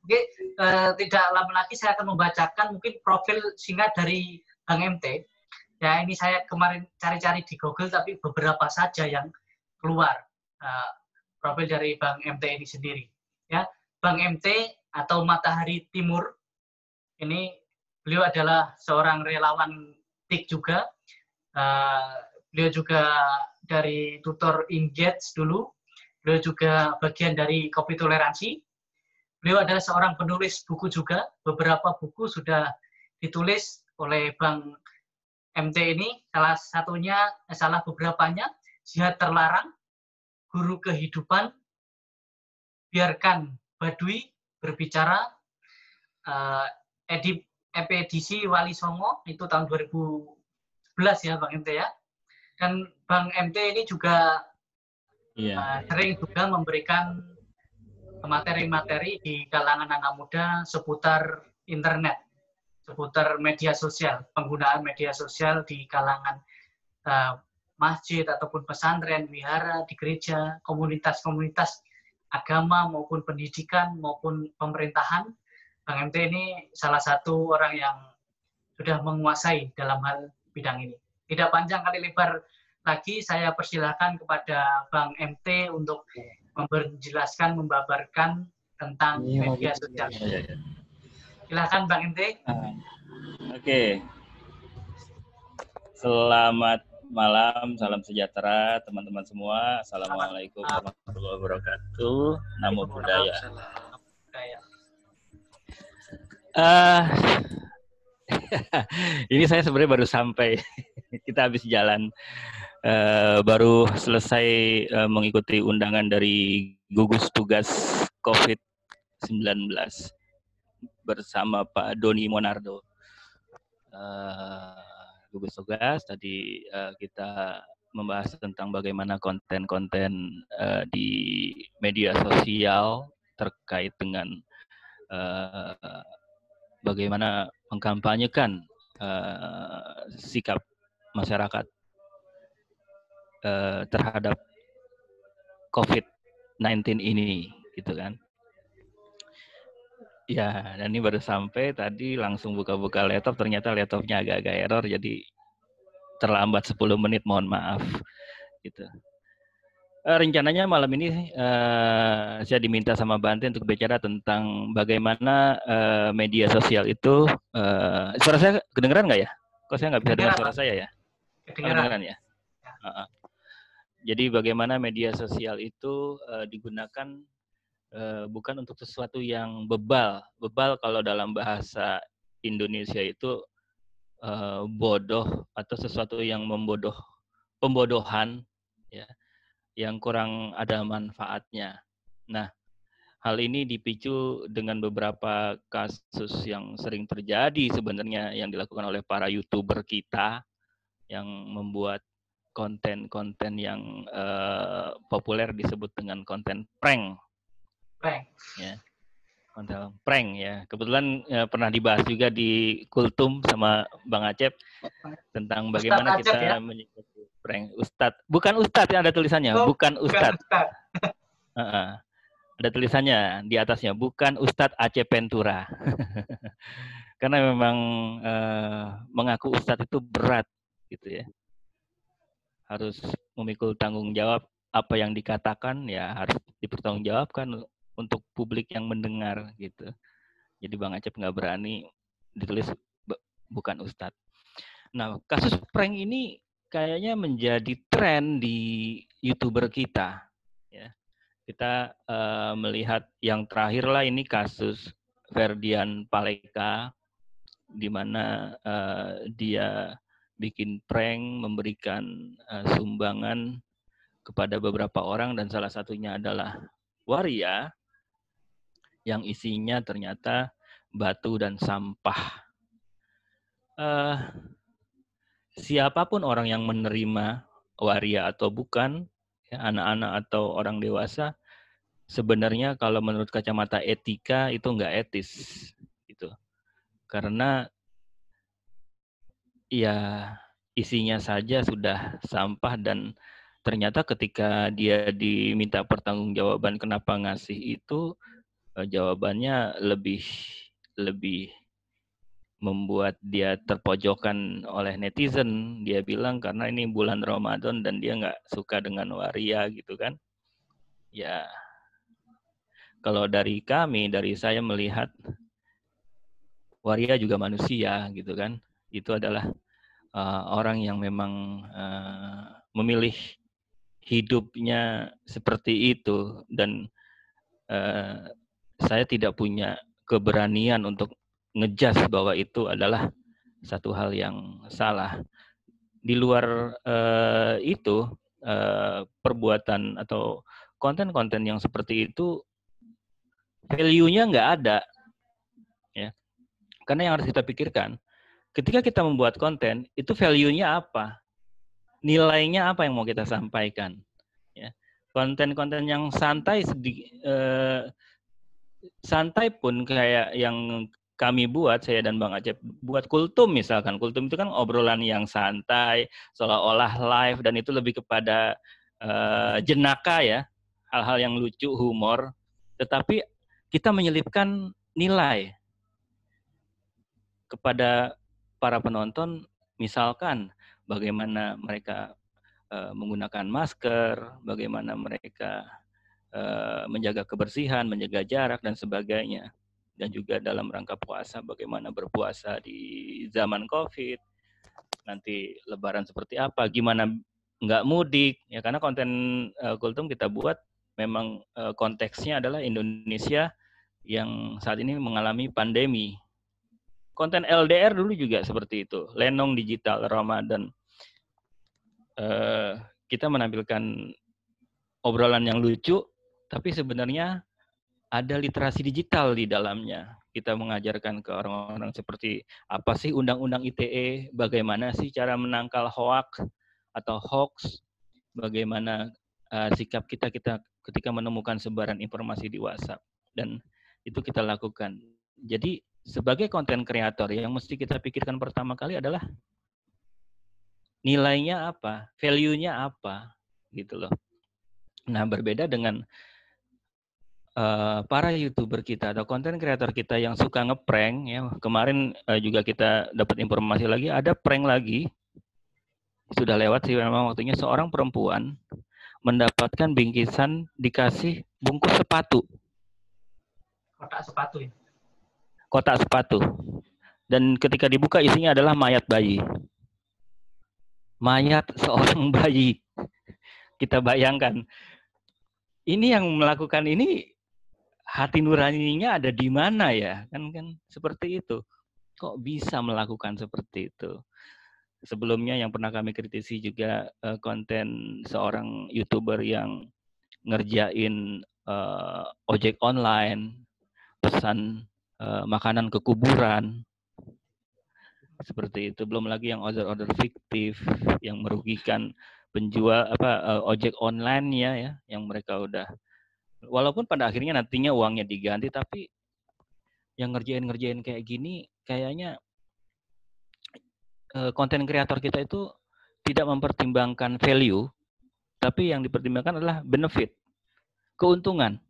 Oke, uh, tidak lama lagi saya akan membacakan mungkin profil singkat dari Bang MT. Ya, ini saya kemarin cari-cari di Google, tapi beberapa saja yang keluar uh, profil dari Bang MT ini sendiri. Ya, Bang MT atau Matahari Timur ini beliau adalah seorang relawan TIK juga. Uh, beliau juga dari tutor Engage dulu. Beliau juga bagian dari Kopi Toleransi. Beliau adalah seorang penulis buku juga. Beberapa buku sudah ditulis oleh Bang MT ini. Salah satunya, eh, salah beberapanya, Jihad Terlarang, Guru Kehidupan, Biarkan Badui Berbicara, uh, edip edisi Wali Songo, itu tahun 2011 ya Bang MT ya dan Bang MT ini juga yeah. uh, sering juga memberikan materi-materi di kalangan anak muda seputar internet, seputar media sosial, penggunaan media sosial di kalangan uh, masjid ataupun pesantren, wihara, di gereja, komunitas-komunitas agama maupun pendidikan maupun pemerintahan. Bang MT ini salah satu orang yang sudah menguasai dalam hal bidang ini. Tidak panjang kali lebar lagi, saya persilahkan kepada Bang MT untuk menjelaskan, membabarkan tentang iya, media sosial. Ya, ya. Silahkan Bang MT. Uh, Oke. Okay. Selamat malam, salam sejahtera teman-teman semua. Assalamualaikum warahmatullahi wabarakatuh. Namo Buddhaya. Uh, ini saya sebenarnya baru sampai. Kita habis jalan. Uh, baru selesai uh, mengikuti undangan dari gugus tugas COVID-19 bersama Pak Doni Monardo. Uh, gugus tugas tadi uh, kita membahas tentang bagaimana konten-konten uh, di media sosial terkait dengan uh, bagaimana mengkampanyekan uh, sikap masyarakat uh, terhadap COVID-19 ini, gitu kan? Ya, dan ini baru sampai tadi langsung buka-buka laptop, ternyata laptopnya agak-agak error, jadi terlambat 10 menit, mohon maaf. Gitu. Uh, rencananya malam ini uh, saya diminta sama Bante untuk bicara tentang bagaimana uh, media sosial itu. Uh, suara saya kedengeran nggak ya? Kok saya nggak bisa dengar suara saya ya? Kedengeran, ya. Uh -uh. Jadi bagaimana media sosial itu uh, digunakan uh, bukan untuk sesuatu yang bebal. Bebal kalau dalam bahasa Indonesia itu uh, bodoh atau sesuatu yang membodoh, pembodohan, ya yang kurang ada manfaatnya. Nah, hal ini dipicu dengan beberapa kasus yang sering terjadi sebenarnya yang dilakukan oleh para youtuber kita yang membuat konten-konten yang uh, populer disebut dengan konten prank. Prank. Ya. Konten prank ya. Kebetulan ya, pernah dibahas juga di Kultum sama Bang Acep tentang bagaimana Ustaz kita ya? menyikapi prank Ustadz. Bukan Ustadz yang ada tulisannya, oh, bukan Ustadz. Ustad. uh -uh. Ada tulisannya di atasnya, bukan Ustadz Aceh Pentura. Karena memang uh, mengaku Ustadz itu berat, gitu ya. Harus memikul tanggung jawab apa yang dikatakan ya harus dipertanggungjawabkan untuk publik yang mendengar gitu. Jadi Bang Acep nggak berani ditulis bukan Ustadz. Nah, kasus prank ini kayaknya menjadi tren di youtuber kita. Ya, kita uh, melihat yang terakhir lah ini kasus Ferdian Paleka, di mana uh, dia bikin prank, memberikan uh, sumbangan kepada beberapa orang dan salah satunya adalah waria yang isinya ternyata batu dan sampah. Uh, siapa pun orang yang menerima waria atau bukan, ya, anak-anak atau orang dewasa, sebenarnya kalau menurut kacamata etika itu enggak etis, gitu. Karena ya isinya saja sudah sampah dan ternyata ketika dia diminta pertanggungjawaban kenapa ngasih itu uh, jawabannya lebih lebih membuat dia terpojokan oleh netizen. Dia bilang karena ini bulan Ramadan dan dia nggak suka dengan waria gitu kan. Ya, kalau dari kami, dari saya melihat waria juga manusia gitu kan. Itu adalah uh, orang yang memang uh, memilih hidupnya seperti itu dan uh, saya tidak punya keberanian untuk ngejas bahwa itu adalah satu hal yang salah. Di luar uh, itu uh, perbuatan atau konten-konten yang seperti itu value-nya nggak ada, ya. Karena yang harus kita pikirkan, ketika kita membuat konten itu value-nya apa, nilainya apa yang mau kita sampaikan, ya. Konten-konten yang santai sedikit uh, santai pun kayak yang kami buat, saya dan Bang Acep, buat kultum misalkan. Kultum itu kan obrolan yang santai, seolah-olah live, dan itu lebih kepada uh, jenaka ya, hal-hal yang lucu, humor. Tetapi kita menyelipkan nilai kepada para penonton, misalkan bagaimana mereka uh, menggunakan masker, bagaimana mereka uh, menjaga kebersihan, menjaga jarak, dan sebagainya. Dan juga dalam rangka puasa bagaimana berpuasa di zaman COVID. Nanti Lebaran seperti apa gimana nggak mudik ya karena konten uh, kultum kita buat memang uh, konteksnya adalah Indonesia yang saat ini mengalami pandemi konten LDR dulu juga seperti itu. Lenong digital Ramadan. Uh, kita menampilkan obrolan yang lucu tapi sebenarnya ada literasi digital di dalamnya. Kita mengajarkan ke orang-orang seperti apa sih undang-undang ITE, bagaimana sih cara menangkal hoax atau hoax, bagaimana uh, sikap kita kita ketika menemukan sebaran informasi di WhatsApp? Dan itu kita lakukan. Jadi sebagai konten kreator yang mesti kita pikirkan pertama kali adalah nilainya apa, value-nya apa, gitu loh. Nah, berbeda dengan uh, para youtuber kita atau konten kreator kita yang suka ngeprank ya kemarin uh, juga kita dapat informasi lagi ada prank lagi. Sudah lewat sih memang waktunya. Seorang perempuan mendapatkan bingkisan dikasih bungkus sepatu. Kotak sepatu ya kotak sepatu. Dan ketika dibuka isinya adalah mayat bayi. Mayat seorang bayi. Kita bayangkan. Ini yang melakukan ini hati nuraninya ada di mana ya? Kan kan seperti itu. Kok bisa melakukan seperti itu? Sebelumnya yang pernah kami kritisi juga uh, konten seorang youtuber yang ngerjain uh, ojek online pesan uh, makanan ke kuburan seperti itu. Belum lagi yang order-order fiktif yang merugikan penjual apa uh, ojek online ya ya yang mereka udah. Walaupun pada akhirnya nantinya uangnya diganti tapi yang ngerjain-ngerjain kayak gini kayaknya konten kreator kita itu tidak mempertimbangkan value tapi yang dipertimbangkan adalah benefit keuntungan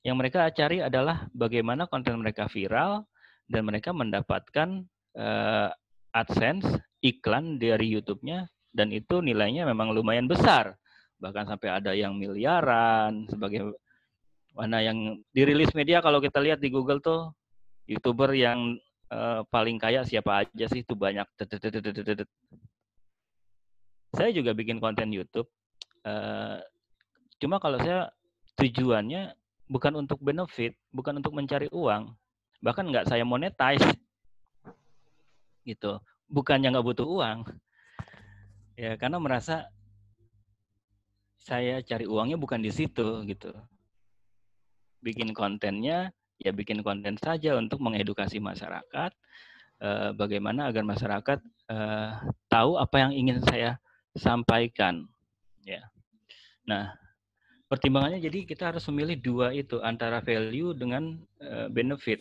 yang mereka cari adalah bagaimana konten mereka viral dan mereka mendapatkan uh, AdSense iklan dari YouTube-nya dan itu nilainya memang lumayan besar bahkan sampai ada yang miliaran sebagai mana yang dirilis media kalau kita lihat di Google tuh youtuber yang uh, paling kaya siapa aja sih itu banyak. Saya juga bikin konten YouTube. Uh, cuma kalau saya tujuannya bukan untuk benefit, bukan untuk mencari uang, bahkan nggak saya monetize, gitu. Bukannya nggak butuh uang, ya karena merasa saya cari uangnya bukan di situ gitu. Bikin kontennya ya bikin konten saja untuk mengedukasi masyarakat eh, bagaimana agar masyarakat eh, tahu apa yang ingin saya sampaikan ya. Nah, pertimbangannya jadi kita harus memilih dua itu antara value dengan eh, benefit.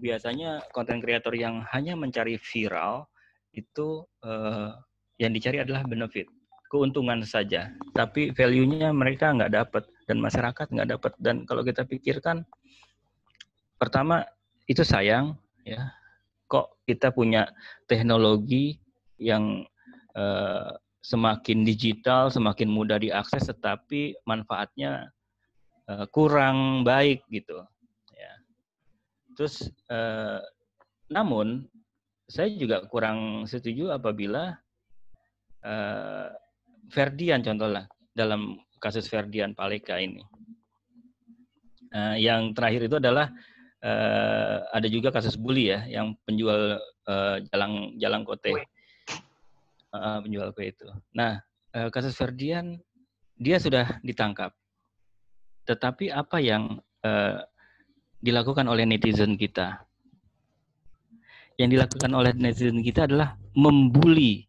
Biasanya konten kreator yang hanya mencari viral itu eh, yang dicari adalah benefit keuntungan saja, tapi value-nya mereka nggak dapat dan masyarakat nggak dapat. Dan kalau kita pikirkan pertama itu sayang ya kok kita punya teknologi yang uh, semakin digital, semakin mudah diakses, tetapi manfaatnya uh, kurang baik gitu. Ya. Terus, uh, namun saya juga kurang setuju apabila uh, Ferdian contohnya dalam kasus Ferdian Paleka ini. Uh, yang terakhir itu adalah uh, ada juga kasus bully ya, yang penjual uh, jalang jalang kote uh, penjual kue itu. Nah, uh, kasus Ferdian dia sudah ditangkap. Tetapi apa yang uh, dilakukan oleh netizen kita? Yang dilakukan oleh netizen kita adalah membuli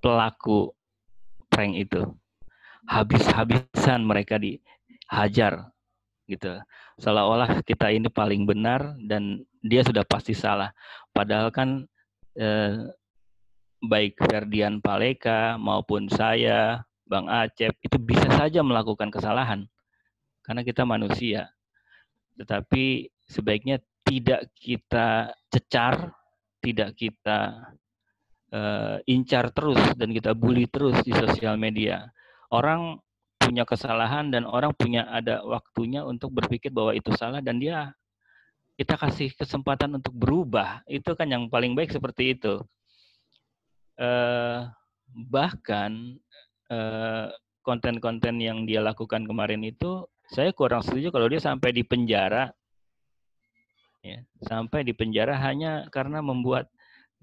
pelaku prank itu. Habis-habisan mereka dihajar gitu. Seolah-olah kita ini paling benar dan dia sudah pasti salah. Padahal kan eh, baik Ferdian Paleka maupun saya, Bang Acep, itu bisa saja melakukan kesalahan. Karena kita manusia. Tetapi sebaiknya tidak kita cecar, tidak kita uh, incar terus dan kita bully terus di sosial media. Orang punya kesalahan dan orang punya ada waktunya untuk berpikir bahwa itu salah dan dia kita kasih kesempatan untuk berubah. Itu kan yang paling baik seperti itu eh, bahkan eh, konten-konten yang dia lakukan kemarin itu saya kurang setuju kalau dia sampai di penjara. Ya sampai di penjara hanya karena membuat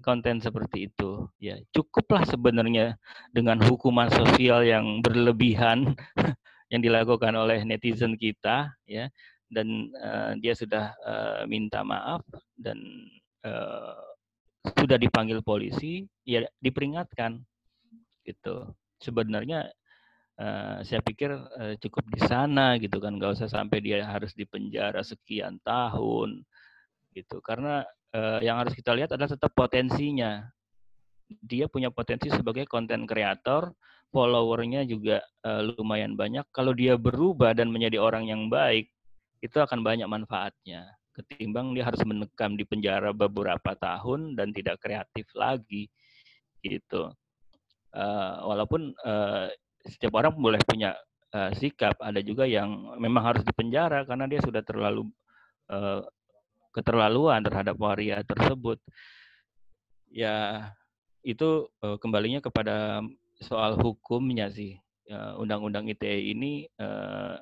konten seperti itu. Ya cukuplah sebenarnya dengan hukuman sosial yang berlebihan yang dilakukan oleh netizen kita ya. Dan uh, dia sudah uh, minta maaf dan uh, sudah dipanggil polisi, ya diperingatkan gitu. Sebenarnya uh, saya pikir uh, cukup di sana gitu kan, nggak usah sampai dia harus dipenjara sekian tahun gitu. Karena uh, yang harus kita lihat adalah tetap potensinya. Dia punya potensi sebagai konten kreator, followernya juga uh, lumayan banyak. Kalau dia berubah dan menjadi orang yang baik, itu akan banyak manfaatnya ketimbang dia harus menekam di penjara beberapa tahun dan tidak kreatif lagi gitu. Uh, walaupun uh, setiap orang boleh punya uh, sikap, ada juga yang memang harus dipenjara karena dia sudah terlalu uh, keterlaluan terhadap waria tersebut. Ya itu uh, kembalinya kepada soal hukumnya sih. Undang-undang uh, ITE ini uh,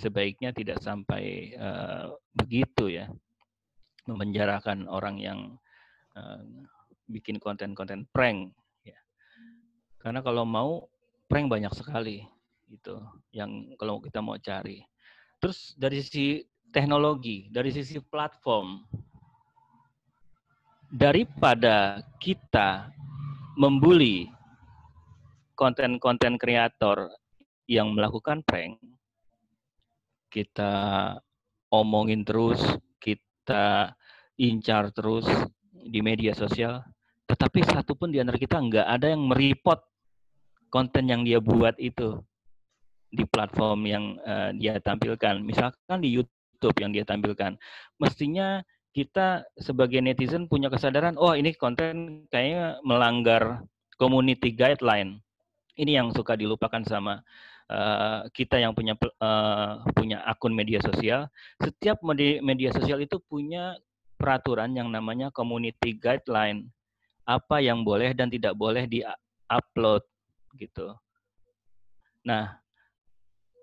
sebaiknya tidak sampai uh, begitu ya memenjarakan orang yang uh, bikin konten-konten prank ya. Karena kalau mau prank banyak sekali itu yang kalau kita mau cari. Terus dari sisi teknologi, dari sisi platform daripada kita membuli konten-konten kreator yang melakukan prank, kita omongin terus, kita incar terus di media sosial, tetapi satu pun di antara kita nggak ada yang mereport konten yang dia buat itu di platform yang uh, dia tampilkan. Misalkan di YouTube yang dia tampilkan. Mestinya kita sebagai netizen punya kesadaran, oh ini konten kayaknya melanggar community guideline. Ini yang suka dilupakan sama Eh, kita yang punya uh, punya akun media sosial, setiap media, media sosial itu punya peraturan yang namanya community guideline. Apa yang boleh dan tidak boleh di-upload gitu. Nah,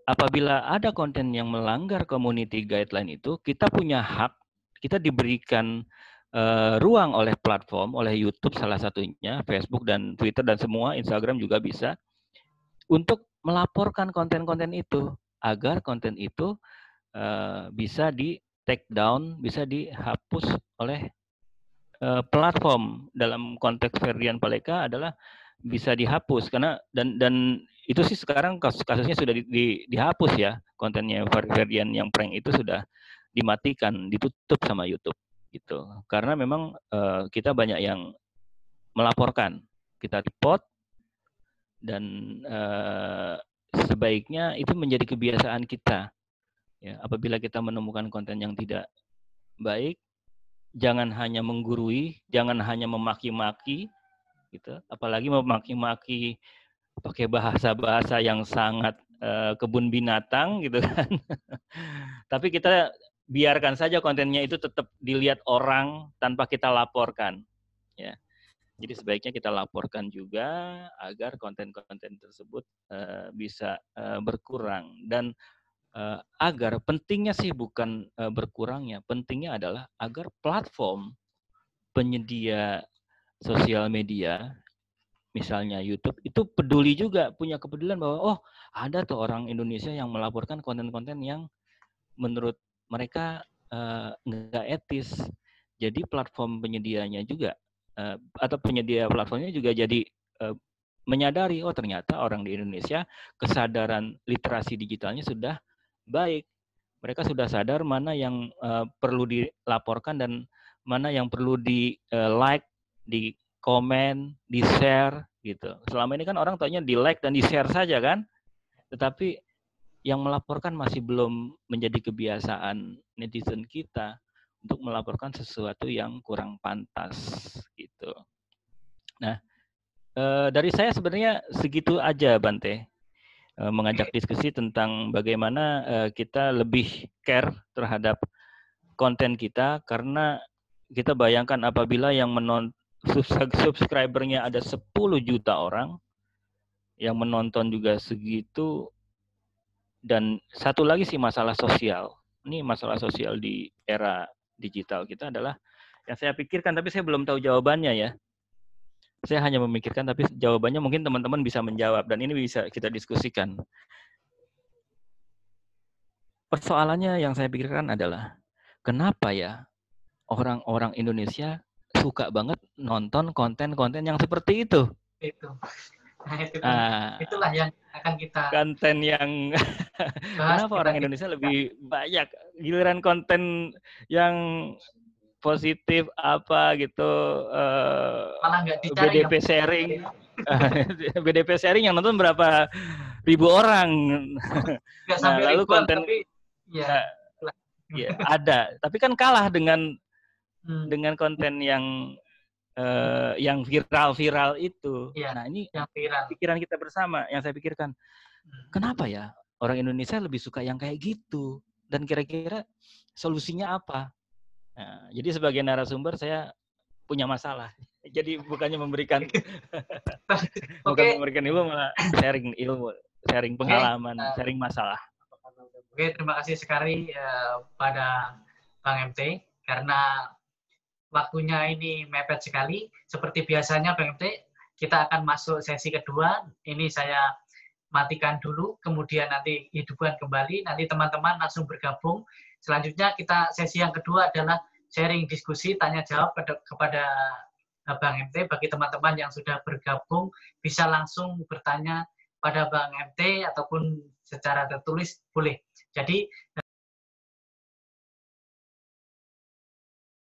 apabila ada konten yang melanggar community guideline itu, kita punya hak, kita diberikan uh, ruang oleh platform, oleh YouTube salah satunya, Facebook dan Twitter dan semua, Instagram juga bisa, untuk melaporkan konten-konten itu agar konten itu uh, bisa di take down, bisa dihapus oleh uh, platform. Dalam konteks Ferdian Paleka adalah bisa dihapus karena dan dan itu sih sekarang kasus kasusnya sudah di, di, dihapus ya kontennya Ferdian yang prank itu sudah dimatikan, ditutup sama YouTube gitu. Karena memang uh, kita banyak yang melaporkan, kita report dan uh, sebaiknya itu menjadi kebiasaan kita. Ya, apabila kita menemukan konten yang tidak baik, jangan hanya menggurui, jangan hanya memaki-maki, gitu. Apalagi memaki-maki pakai bahasa-bahasa yang sangat uh, kebun binatang, gitu kan. Tapi kita biarkan saja kontennya itu tetap dilihat orang tanpa kita laporkan, ya. Jadi sebaiknya kita laporkan juga agar konten-konten tersebut uh, bisa uh, berkurang dan uh, agar pentingnya sih bukan uh, berkurangnya, pentingnya adalah agar platform penyedia sosial media misalnya YouTube itu peduli juga punya kepedulian bahwa oh ada tuh orang Indonesia yang melaporkan konten-konten yang menurut mereka nggak etis. Jadi platform penyedianya juga uh, atau penyedia platformnya juga jadi uh, menyadari oh ternyata orang di Indonesia kesadaran literasi digitalnya sudah baik. Mereka sudah sadar mana yang uh, perlu dilaporkan dan mana yang perlu di uh, like, di komen, di share gitu. Selama ini kan orang tanya di like dan di share saja kan. Tetapi yang melaporkan masih belum menjadi kebiasaan netizen kita untuk melaporkan sesuatu yang kurang pantas. Nah, e, dari saya sebenarnya segitu aja Bante e, mengajak diskusi tentang bagaimana e, kita lebih care terhadap konten kita karena kita bayangkan apabila yang menon subscribernya ada 10 juta orang yang menonton juga segitu dan satu lagi sih masalah sosial. Ini masalah sosial di era digital kita adalah yang saya pikirkan tapi saya belum tahu jawabannya ya. Saya hanya memikirkan tapi jawabannya mungkin teman-teman bisa menjawab dan ini bisa kita diskusikan. Persoalannya yang saya pikirkan adalah kenapa ya orang-orang Indonesia suka banget nonton konten-konten yang seperti itu. Itu. Nah, itu kan, uh, itulah yang akan kita konten yang kenapa orang Indonesia lebih banyak giliran konten yang positif apa gitu uh, malah nggak dicari BDP sharing BDP sharing yang nonton berapa ribu orang nah, lalu ribuan, konten tapi, ya, ya ada tapi kan kalah dengan hmm. dengan konten yang uh, yang viral-viral itu. Ya, nah ini yang viral. pikiran kita bersama yang saya pikirkan. Hmm. Kenapa ya orang Indonesia lebih suka yang kayak gitu? Dan kira-kira solusinya apa? Nah, jadi sebagai narasumber saya punya masalah. Jadi bukannya memberikan bukan memberikan ilmu malah sharing ilmu, sharing pengalaman, okay. Eh, sharing masalah. Oke, terima kasih sekali uh, pada Bang MT karena waktunya ini mepet sekali. Seperti biasanya Bang MT, kita akan masuk sesi kedua. Ini saya matikan dulu, kemudian nanti hidupkan kembali. Nanti teman-teman langsung bergabung. Selanjutnya kita sesi yang kedua adalah sharing diskusi, tanya jawab kepada Bang MT. Bagi teman-teman yang sudah bergabung, bisa langsung bertanya pada Bang MT ataupun secara tertulis boleh. Jadi